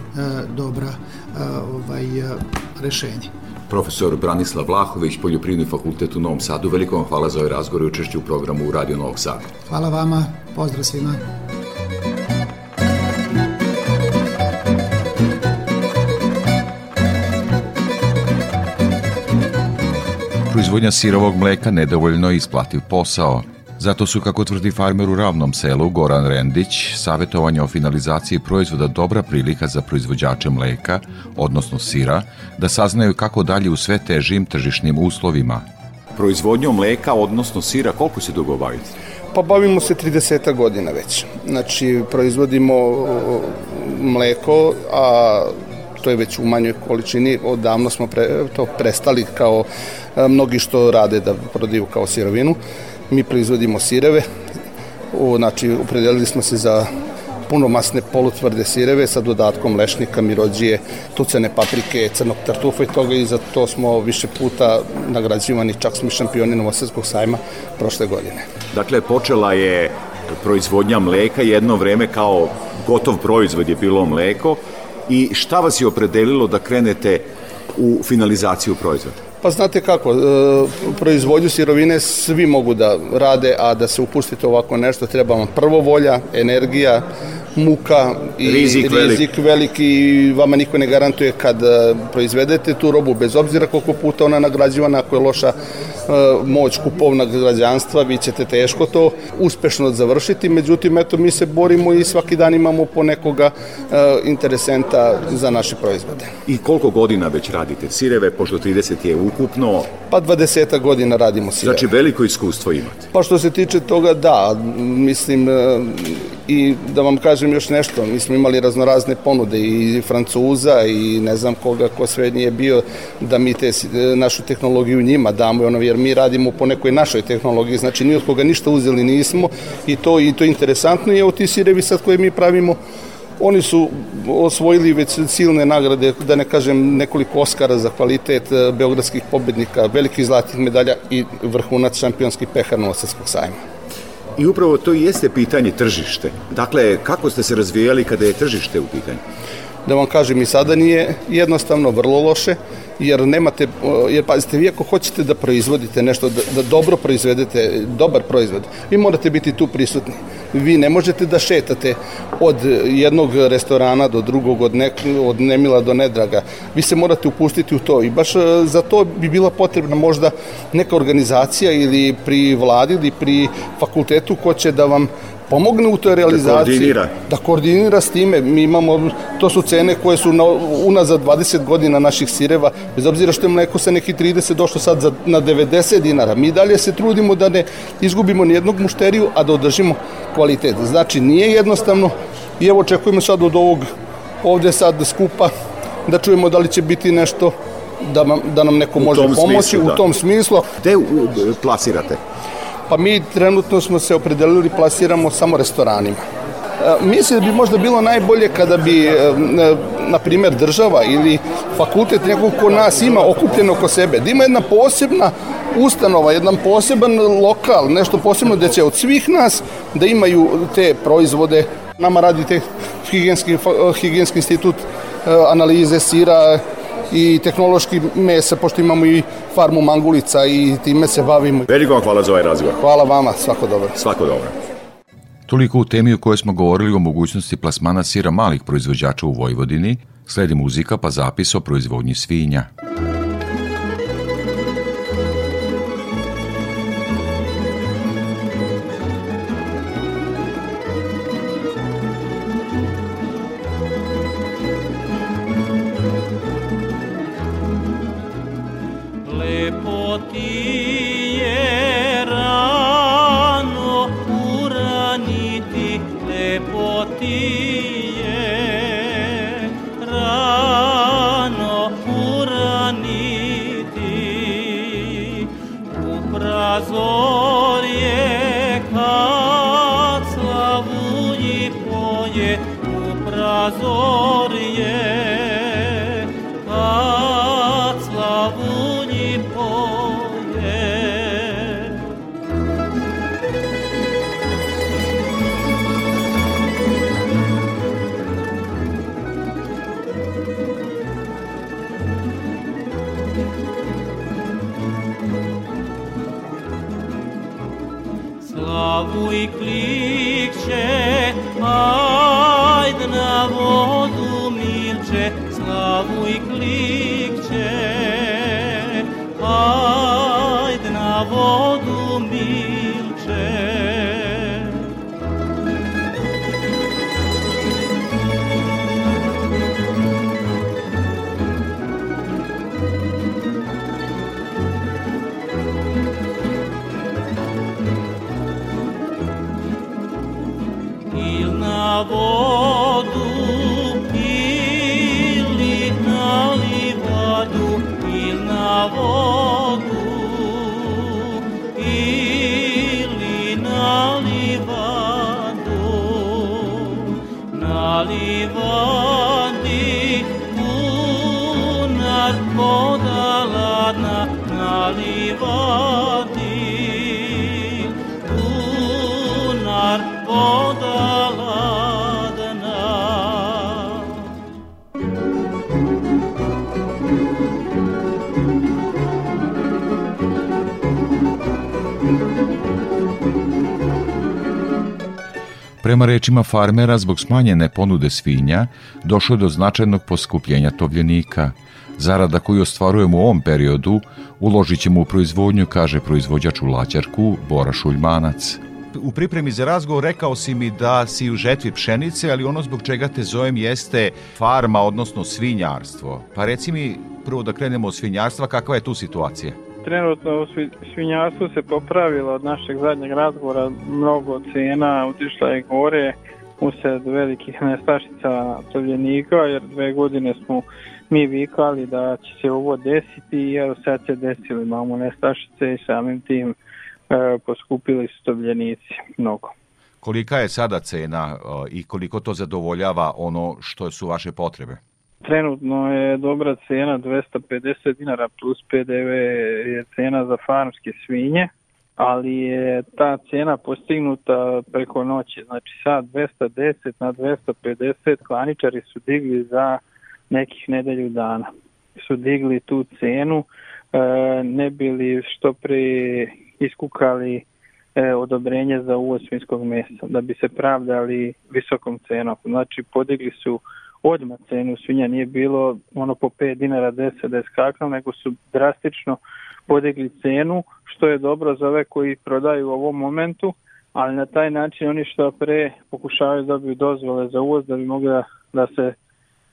dobra e, ovaj, e, rešenje profesor Branislav Vlahović, Poljoprivredni fakultet u Novom Sadu. Veliko vam hvala za ovaj razgovor i učešću u programu u Radio Novog Sada. Hvala vama, pozdrav svima. Proizvodnja sirovog mleka nedovoljno isplativ posao – Zato su, kako tvrdi farmer u ravnom selu Goran Rendić, savjetovanje o finalizaciji proizvoda dobra prilika za proizvođače mleka, odnosno sira, da saznaju kako dalje u sve težim tržišnim uslovima. Proizvodnjom mleka, odnosno sira, koliko se dugo bavite? Pa bavimo se 30 godina već. Znači, proizvodimo mleko, a to je već u manjoj količini, odavno smo pre, to prestali kao mnogi što rade da prodaju kao sirovinu. Mi proizvodimo sireve, u, znači upredelili smo se za punomasne polutvrde sireve sa dodatkom lešnika, mirođije, tucene paprike, crnog tartufa i toga i za to smo više puta nagrađivani, čak smo i šampioni Novosadskog sajma prošle godine. Dakle, počela je proizvodnja mleka jedno vreme kao gotov proizvod je bilo mleko i šta vas je opredelilo da krenete u finalizaciju proizvoda? Pa znate kako, e, proizvodnju sirovine svi mogu da rade, a da se upustite ovako nešto treba vam prvo volja, energija, muka i rizik, rizik velik. veliki i vama niko ne garantuje kad e, proizvedete tu robu bez obzira koliko puta ona nagrađivana ako je loša E, moć kupovnog građanstva, vi ćete teško to uspešno završiti, međutim, eto, mi se borimo i svaki dan imamo po nekoga e, interesenta za naše proizvode. I koliko godina već radite sireve, pošto 30 je ukupno? Pa 20 godina radimo sireve. Znači veliko iskustvo imate? Pa što se tiče toga, da, mislim, i da vam kažem još nešto, mi smo imali raznorazne ponude i Francuza i ne znam koga ko sve nije bio da mi te, našu tehnologiju njima damo ono jer mi radimo po nekoj našoj tehnologiji, znači ni od koga ništa uzeli nismo i to i to je interesantno i evo ti sirevi sad koje mi pravimo Oni su osvojili već silne nagrade, da ne kažem nekoliko Oscara za kvalitet e, beogradskih pobednika, velikih zlatih medalja i vrhunac šampionskih pehar Novosadskog sajma. I upravo to jeste pitanje tržište. Dakle, kako ste se razvijali kada je tržište u pitanju? Da vam kažem, i sada nije jednostavno vrlo loše jer nemate, jer pazite, vi ako hoćete da proizvodite nešto, da, da dobro proizvedete, dobar proizvod, vi morate biti tu prisutni. Vi ne možete da šetate od jednog restorana do drugog, od, nek, od Nemila do Nedraga. Vi se morate upustiti u to i baš e, za to bi bila potrebna možda neka organizacija ili pri vladi ili pri fakultetu ko će da vam pomogne u toj realizaciji. Da koordinira. Da koordinira s time. Mi imamo, to su cene koje su na, unazad 20 godina naših sireva, bez obzira što je mleko sa neki 30 došlo sad za, na 90 dinara. Mi dalje se trudimo da ne izgubimo nijednog mušteriju, a da održimo kvalitet. Znači, nije jednostavno i evo očekujemo sad od ovog ovde sad skupa da čujemo da li će biti nešto da, da nam neko može pomoći smislu, da. u tom smislu. Gde plasirate? Pa mi trenutno smo se opredelili, plasiramo samo restoranima. E, mislim da bi možda bilo najbolje kada bi, e, na primer, država ili fakultet nekog ko nas ima okupljeno oko sebe, da ima jedna posebna ustanova, jedan poseban lokal, nešto posebno gde će od svih nas da imaju te proizvode. Nama radi te higijenski, higijenski institut e, analize sira, i tehnološki mesa, pošto imamo i farmu mangulica i time se bavimo. Veliko vam hvala za ovaj razgovor. Hvala vama, svako dobro. Svako dobro. Toliko u temi u kojoj smo govorili o mogućnosti plasmana sira malih proizvođača u Vojvodini, sledi muzika pa zapis o proizvodnji svinja. Prema rečima farmera, zbog smanjene ponude svinja, došlo je do značajnog poskupljenja tovljenika. Zarada koju ostvarujemo u ovom periodu uložit ćemo u proizvodnju, kaže proizvođač u Laćarku Bora Šuljmanac. U pripremi za razgovor rekao si mi da si u žetvi pšenice, ali ono zbog čega te zovem jeste farma, odnosno svinjarstvo. Pa reci mi prvo da krenemo od svinjarstva, kakva je tu situacija? Trenutno svinjarstvu se popravilo od našeg zadnjeg razgovora, mnogo cena otišla je gore usred velikih nestašica tovljenika, jer dve godine smo mi vikali da će se ovo desiti i sad se desilo, imamo nestašice i samim tim e, poskupili su tovljenici mnogo. Kolika je sada cena e, i koliko to zadovoljava ono što su vaše potrebe? Trenutno je dobra cena 250 dinara plus PDV je cena za farmske svinje, ali je ta cena postignuta preko noći. Znači sad 210 na 250 klaničari su digli za nekih nedelju dana. Su digli tu cenu, e, ne bili što pre iskukali e, odobrenje za uvoz svinskog mesa, da bi se pravdali visokom cenom. Znači podigli su odmah cenu svinja, nije bilo ono po 5 dinara 10 da je skakalo, nego su drastično podigli cenu, što je dobro za ove koji prodaju u ovom momentu, ali na taj način oni što pre pokušavaju da dobiju dozvole za uvoz da bi mogli da, da se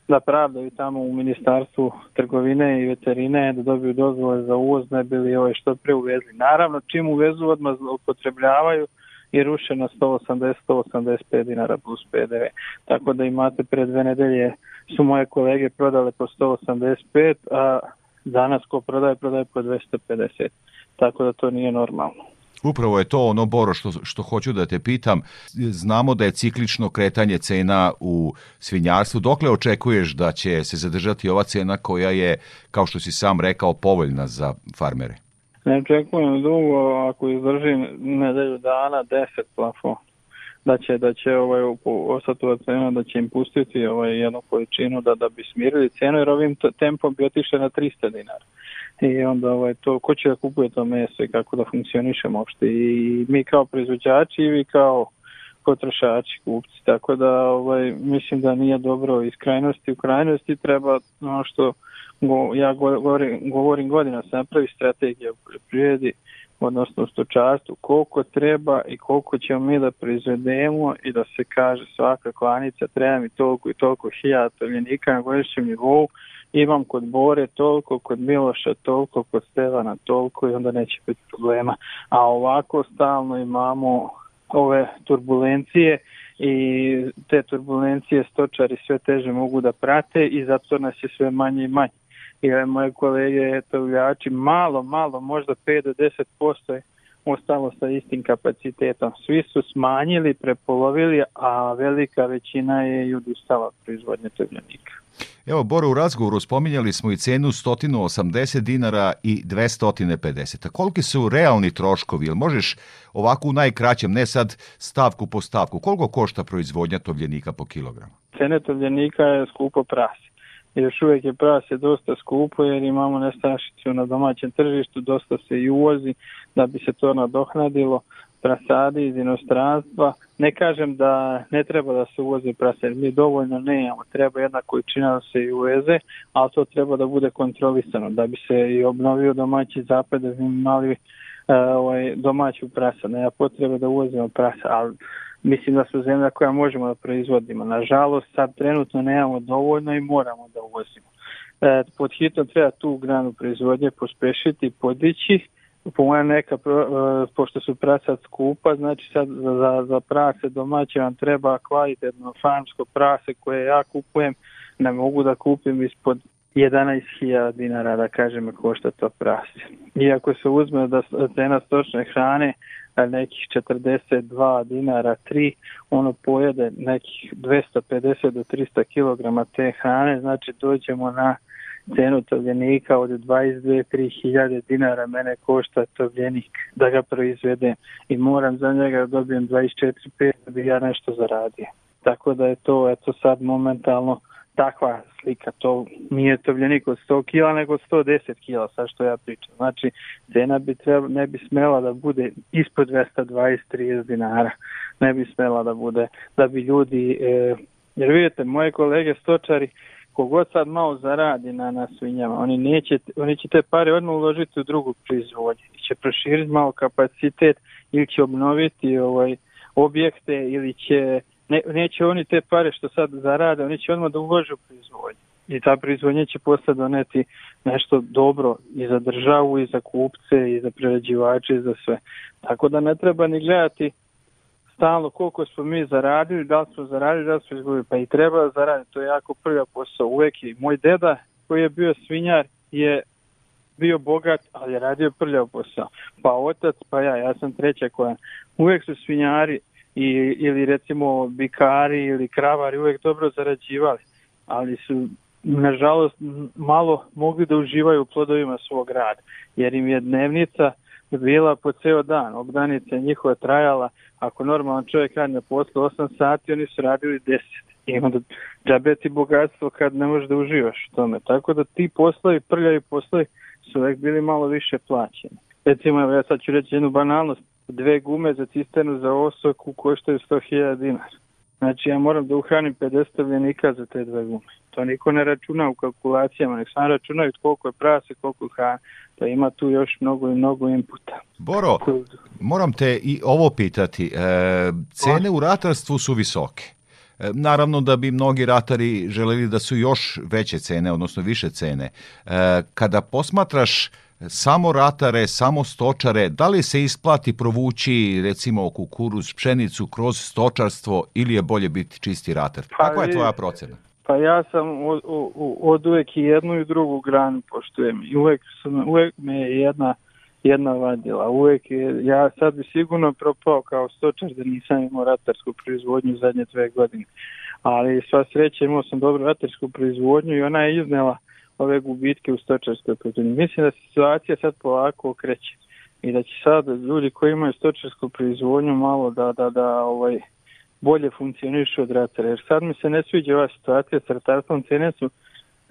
da pravdaju tamo u ministarstvu trgovine i veterine da dobiju dozvole za uvoz ne bi li ovaj što pre uvezli. Naravno, čim uvezu odmah upotrebljavaju i ruše na 180-185 dinara plus PDV. Tako da imate pre dve nedelje su moje kolege prodale po 185, a danas ko prodaje, prodaje po 250. Tako da to nije normalno. Upravo je to ono, Boro, što, što hoću da te pitam. Znamo da je ciklično kretanje cena u svinjarstvu. Dokle očekuješ da će se zadržati ova cena koja je, kao što si sam rekao, povoljna za farmere? Ne očekujem dugo, ako izdržim nedelju dana, 10 plafon. Da će, da će ovaj, ostati cena, da će im pustiti ovaj, jednu količinu da, da bi smirili cenu, jer ovim tempom bi otišli na 300 dinara. I onda ovaj, to, ko će da kupuje to meso i kako da funkcionišemo uopšte. I mi kao proizvođači i vi kao potrošači, kupci. Tako da ovaj, mislim da nije dobro iz krajnosti u krajnosti. Treba ono što go, ja govorim, govorim godina se napravi strategija u poljoprivredi, odnosno u stočarstvu, koliko treba i koliko ćemo mi da proizvedemo i da se kaže svaka klanica treba mi toliko i toliko hiljada tovljenika na godišnjem nivou, imam kod Bore toliko, kod Miloša toliko, kod Stevana toliko i onda neće biti problema. A ovako stalno imamo ove turbulencije i te turbulencije stočari sve teže mogu da prate i zato nas je sve manje i manje. I moje kolege tovljači malo, malo, možda 5 do 10% je ostalo sa istim kapacitetom. Svi su smanjili, prepolovili, a velika većina je i odustala od proizvodnje tovljenika. Evo, Boro, u razgovoru spominjali smo i cenu 180 dinara i 250. A koliki su realni troškovi? Jel možeš ovako u najkraćem, ne sad stavku po stavku, koliko košta proizvodnja tovljenika po kilogramu? Cene tovljenika je skupo prase. Još uvijek je prase dosta skupo jer imamo nestašicu na domaćem tržištu, dosta se i uvozi da bi se to nadohnadilo prasadi iz inostranstva. Ne kažem da ne treba da se uvoze prase, mi dovoljno ne imamo, treba jedna količina da se i uveze, ali to treba da bude kontrolisano, da bi se i obnovio domaći zapad, da bi imali uh, ovaj, domaću prasa. Nema potrebe da uvozimo prasa, ali mislim da su zemlja koja možemo da proizvodimo. Nažalost, sad trenutno nemamo dovoljno i moramo da uvozimo. E, pod hitno treba tu granu proizvodnje pospešiti, podići, po mojem neka, pošto su prasa skupa, znači sad za, za prase domaće vam treba kvalitetno farmsko prase koje ja kupujem, ne mogu da kupim ispod 11.000 dinara, da kažem, košta to prase. Iako se uzme da cena stočne hrane nekih 42 dinara 3, ono pojede nekih 250 do 300 kg te hrane, znači dođemo na cenu tovljenika od 22-3 hiljade dinara mene košta tovljenik da ga proizvedem i moram za njega da dobijem 24-5 da bi ja nešto zaradio. Tako da je to eto sad momentalno takva slika, to nije tovljenik od 100 kila nego 110 kila, sad što ja pričam. Znači, cena bi treba, ne bi smela da bude ispod 220-30 dinara, ne bi smela da bude, da bi ljudi, e, jer vidite, moje kolege stočari, kogod sad malo zaradi na, na svinjama, oni, neće, oni će te pare odmah uložiti u drugu proizvodnju, će proširiti malo kapacitet ili će obnoviti ovaj, objekte ili će ne, neće oni te pare što sad zarade, oni će odmah da ulože u proizvodnju. I ta proizvodnja će postati doneti nešto dobro i za državu, i za kupce, i za prerađivače, i za sve. Tako da ne treba ni gledati stalno koliko smo mi zaradili, da li smo zaradili, da li smo izgubili. Pa i treba zaraditi, to je jako prvi posao. Uvek i moj deda koji je bio svinjar je bio bogat, ali je radio prljav posao. Pa otac, pa ja, ja sam treća koja. Uvek su svinjari i, ili recimo bikari ili kravari uvek dobro zarađivali, ali su nažalost malo mogli da uživaju u plodovima svog rada, jer im je dnevnica bila po ceo dan, obdanica njihova trajala, ako normalan čovjek radi na poslu 8 sati, oni su radili 10 i onda džabe ti bogatstvo kad ne možeš da uživaš u tome. Tako da ti poslovi, prljavi poslovi su uvek bili malo više plaćeni. Recimo, ja sad ću reći jednu banalnost, dve gume za cisternu za osoku koštaju 100.000 dinara. Znači ja moram da uhranim 50 stavljenika za te dve gume. To niko ne računa u kalkulacijama, nek sam računaju koliko je prase, koliko je hrana. To ima tu još mnogo i mnogo inputa. Boro, moram te i ovo pitati. E, cene u ratarstvu su visoke. E, naravno da bi mnogi ratari želeli da su još veće cene, odnosno više cene. E, kada posmatraš samo ratare, samo stočare, da li se isplati provući recimo kukuruz, pšenicu kroz stočarstvo ili je bolje biti čisti ratar? Pa Kakva je tvoja procena? Pa ja sam od, od uvek i jednu i drugu granu poštujem i uvek, sam, uvek me je jedna, jedna vadila. Uvek je, ja sad bi sigurno propao kao stočar da nisam imao ratarsku proizvodnju zadnje dve godine. Ali sva sreća imao sam dobru ratarsku proizvodnju i ona je iznela ove gubitke u stočarskoj proizvodnji. Mislim da se situacija sad polako okreće i da će sad ljudi koji imaju stočarsku proizvodnju malo da, da, da ovaj, bolje funkcionišu od ratara. Jer sad mi se ne sviđa ova situacija s ratarstvom, cene su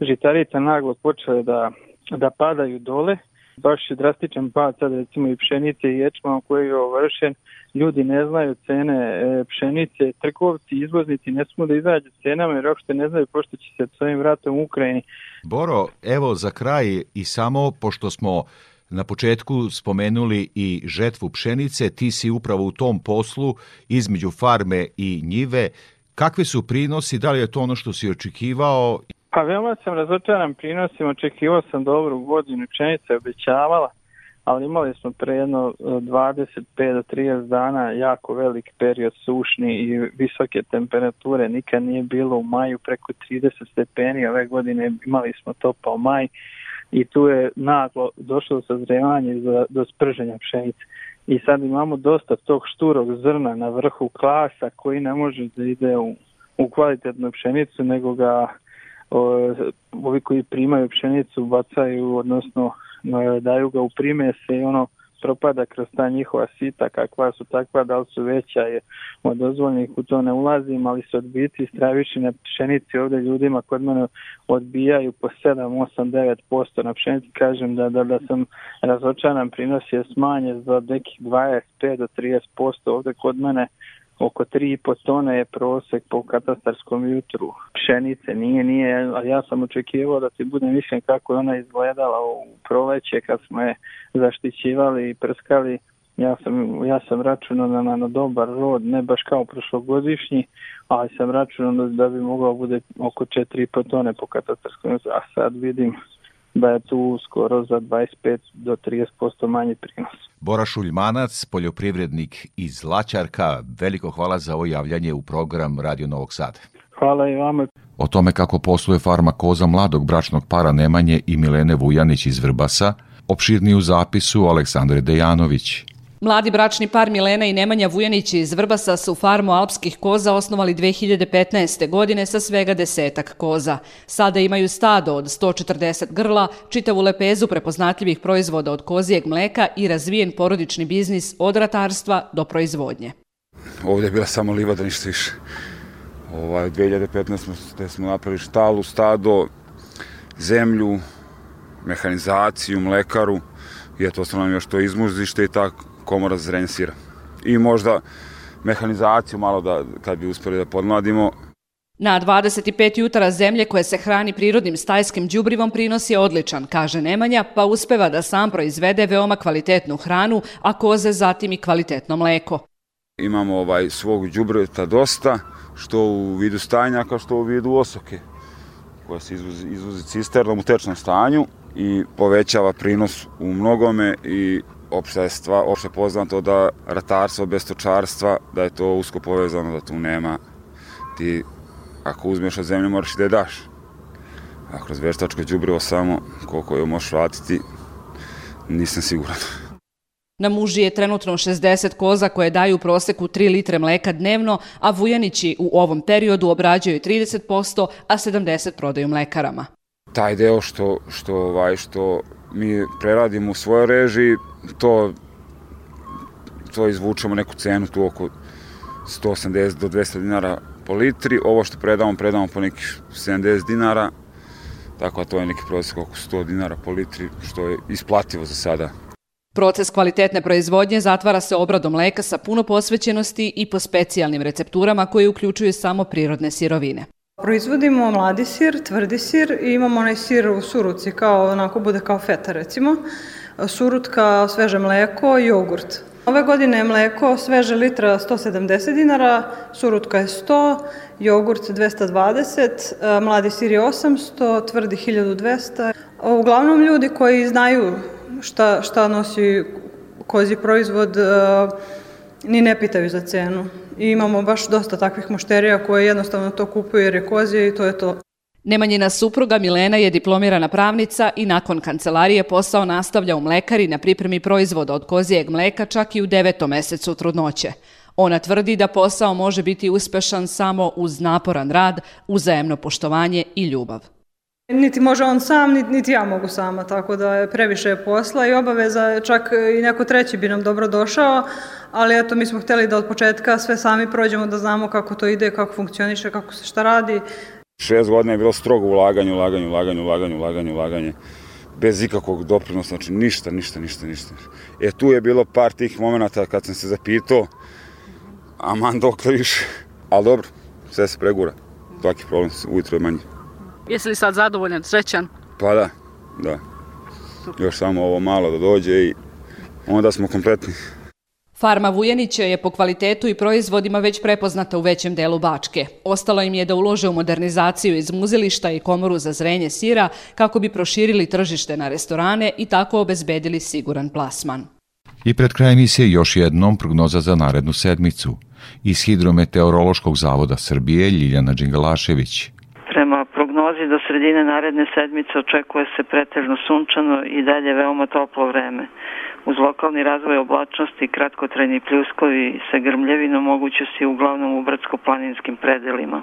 žitarica naglo počele da, da padaju dole, baš je drastičan pad sad recimo i pšenice i ječma koji je ovršen, ljudi ne znaju cene e, pšenice, trgovci, izvoznici ne smo da izađu cenama jer uopšte ne znaju pošto će se s ovim ratom u Ukrajini. Boro, evo za kraj i samo pošto smo na početku spomenuli i žetvu pšenice, ti si upravo u tom poslu između farme i njive. Kakvi su prinosi, da li je to ono što si očekivao? Pa veoma sam razočaran prinosima, očekivao sam dobru godinu, pšenica je obećavala, ali imali smo pre jedno 25 do 30 dana jako velik period sušni i visoke temperature. Nikad nije bilo u maju preko 30 stepeni, ove godine imali smo topao maj i tu je naglo došlo do sazrevanja do, do sprženja pšenice. i sad imamo dosta tog šturog zrna na vrhu klasa koji ne može da ide u, u kvalitetnu pšenicu, nego ga ovi koji primaju pšenicu bacaju, odnosno no, daju ga u primese i ono propada kroz ta njihova sita, kakva su takva, da li su veća je od dozvoljnih, u to ne ulazim, ali se odbiti straviši na pšenici ovde ljudima kod mene odbijaju po 7, 8, 9% na pšenici, kažem da, da, da sam razočaran, prinos je smanje za nekih 25 do 30% ovde kod mene oko 3,5 tone je prosek po katastarskom jutru. Pšenice, nije, nije, a ja sam očekivao da ti bude mišljen kako ona izgledala u proleće kad smo je zaštićivali i prskali, ja sam, ja sam računao na, na, na dobar rod, ne baš kao prošlogodišnji, ali sam računao da, da bi mogao bude oko 4,5 tone po katastarskom jutru, a sad vidim da je tu skoro za 25 do 30% manji prinos. Bora Šuljmanac, poljoprivrednik iz Laćarka, veliko hvala za ovo javljanje u program Radio Novog Sada. Hvala i vama. O tome kako posluje farma koza mladog bračnog para Nemanje i Milene Vujanić iz Vrbasa, opširniji u zapisu Aleksandre Dejanović. Mladi bračni par Milena i Nemanja Vujanić iz Vrbasa su farmu alpskih koza osnovali 2015. godine sa svega desetak koza. Sada imaju stado od 140 grla, čitavu lepezu prepoznatljivih proizvoda od kozijeg mleka i razvijen porodični biznis od ratarstva do proizvodnje. Ovdje je bila samo livada, ništa više. Ovaj, 2015. smo, smo napravili štalu, stado, zemlju, mehanizaciju, mlekaru i eto, ostalo nam još to izmuzište i tako komora za zrenje sira. I možda mehanizaciju malo da, kad bi uspeli da podmladimo. Na 25 jutara zemlje koje se hrani prirodnim stajskim đubrivom prinos je odličan, kaže Nemanja, pa uspeva da sam proizvede veoma kvalitetnu hranu, a koze zatim i kvalitetno mleko. Imamo ovaj svog đubreta dosta, što u vidu stajnjaka, što u vidu osoke, koja se izvozi, izvozi cisternom u tečnom stanju i povećava prinos u mnogome i opšte, stva, opšte poznato da ratarstvo bez stočarstva, da je to usko povezano, da tu nema ti, ako uzmeš od zemlje, moraš i da je daš. A kroz veštačko đubrivo samo, koliko je možeš vratiti, nisam siguran. Na muži je trenutno 60 koza koje daju u proseku 3 litre mleka dnevno, a Vujanići u ovom periodu obrađaju 30%, a 70 prodaju mlekarama. Taj deo što, što, ovaj, što mi preradimo u svojoj režiji, to to izvučemo neku cenu tu oko 180 do 200 dinara po litri. Ovo što predamo, predamo po nekih 70 dinara, tako da to je neki prosjek oko 100 dinara po litri, što je isplativo za sada. Proces kvalitetne proizvodnje zatvara se obradom mleka sa puno posvećenosti i po specijalnim recepturama koje uključuju samo prirodne sirovine. Proizvodimo mladi sir, tvrdi sir i imamo onaj sir u suruci, kao onako bude kao feta recimo, surutka, sveže mleko i jogurt. Ove godine je mleko sveže litra 170 dinara, surutka je 100, jogurt 220, mladi sir je 800, tvrdi 1200. Uglavnom ljudi koji znaju šta, šta nosi kozi proizvod, ni ne pitaju za cenu. I imamo baš dosta takvih mušterija koje jednostavno to kupuju jer je kozije i to je to. Nemanjina supruga Milena je diplomirana pravnica i nakon kancelarije posao nastavlja u mlekari na pripremi proizvoda od kozijeg mleka čak i u devetom mesecu trudnoće. Ona tvrdi da posao može biti uspešan samo uz naporan rad, uzajemno poštovanje i ljubav. Niti može on sam, niti, ja mogu sama, tako da je previše posla i obaveza, čak i neko treći bi nam dobro došao, ali eto mi smo hteli da od početka sve sami prođemo da znamo kako to ide, kako funkcioniše, kako se šta radi. Šest godina je bilo strogo ulaganje, ulaganje, ulaganje, ulaganje, ulaganje, ulaganje, bez ikakvog doprinosa, znači ništa, ništa, ništa, ništa. E tu je bilo par tih momenta kad sam se zapitao, aman dokle više, ali dobro, sve se pregura, svaki problem ujutro je manji. Jesi li sad zadovoljan, srećan? Pa da, da. Još samo ovo malo da dođe i onda smo kompletni. Farma Vujanića je po kvalitetu i proizvodima već prepoznata u većem delu Bačke. Ostalo im je da ulože u modernizaciju iz muzilišta i komoru za zrenje sira kako bi proširili tržište na restorane i tako obezbedili siguran plasman. I pred krajem emisije još jednom prognoza za narednu sedmicu. Iz Hidrometeorološkog zavoda Srbije Ljiljana Đingalašević. Prema prognozi do sredine naredne sedmice očekuje se pretežno sunčano i dalje veoma toplo vreme. Uz lokalni razvoj oblačnosti kratkotrajni pljuskovi sa grmljevinom moguće su uglavnom u brdsko-planinskim predelima.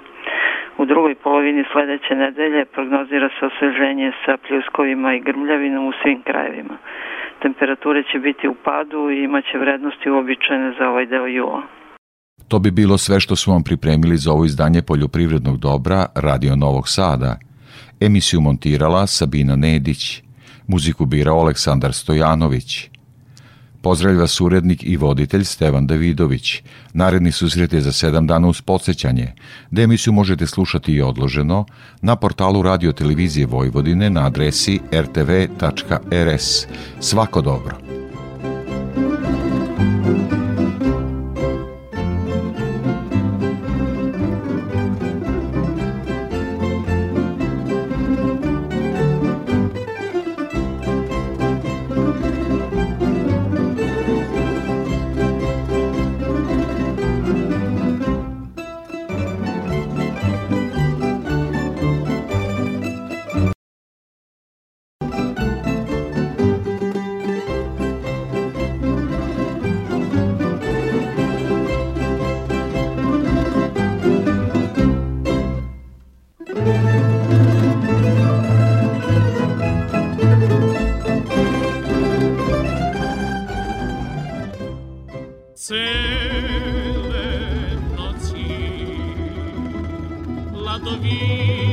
U drugoj polovini sledeće nedelje prognozira se osveženje sa pljuskovima i grmljavinom u svim krajevima. Temperature će biti u padu i imaće vrednosti uobičajene za ovaj deo jula. To bi bilo sve što smo vam pripremili za ovo izdanje poljoprivrednog dobra Radio Novog Sada. Emisiju montirala Sabina Nedić, muziku birao Aleksandar Stojanović. Pozdravlja vas urednik i voditelj Stevan Davidović. Naredni susret je za sedam dana uz podsjećanje, da emisiju možete slušati i odloženo na portalu Radio Televizije Vojvodine na adresi rtv.rs. Svako dobro! the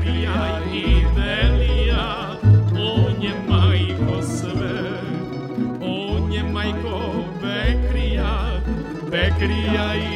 krija i delija, on majko sve, on je majko Bekrija, Bekrija i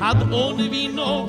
da nju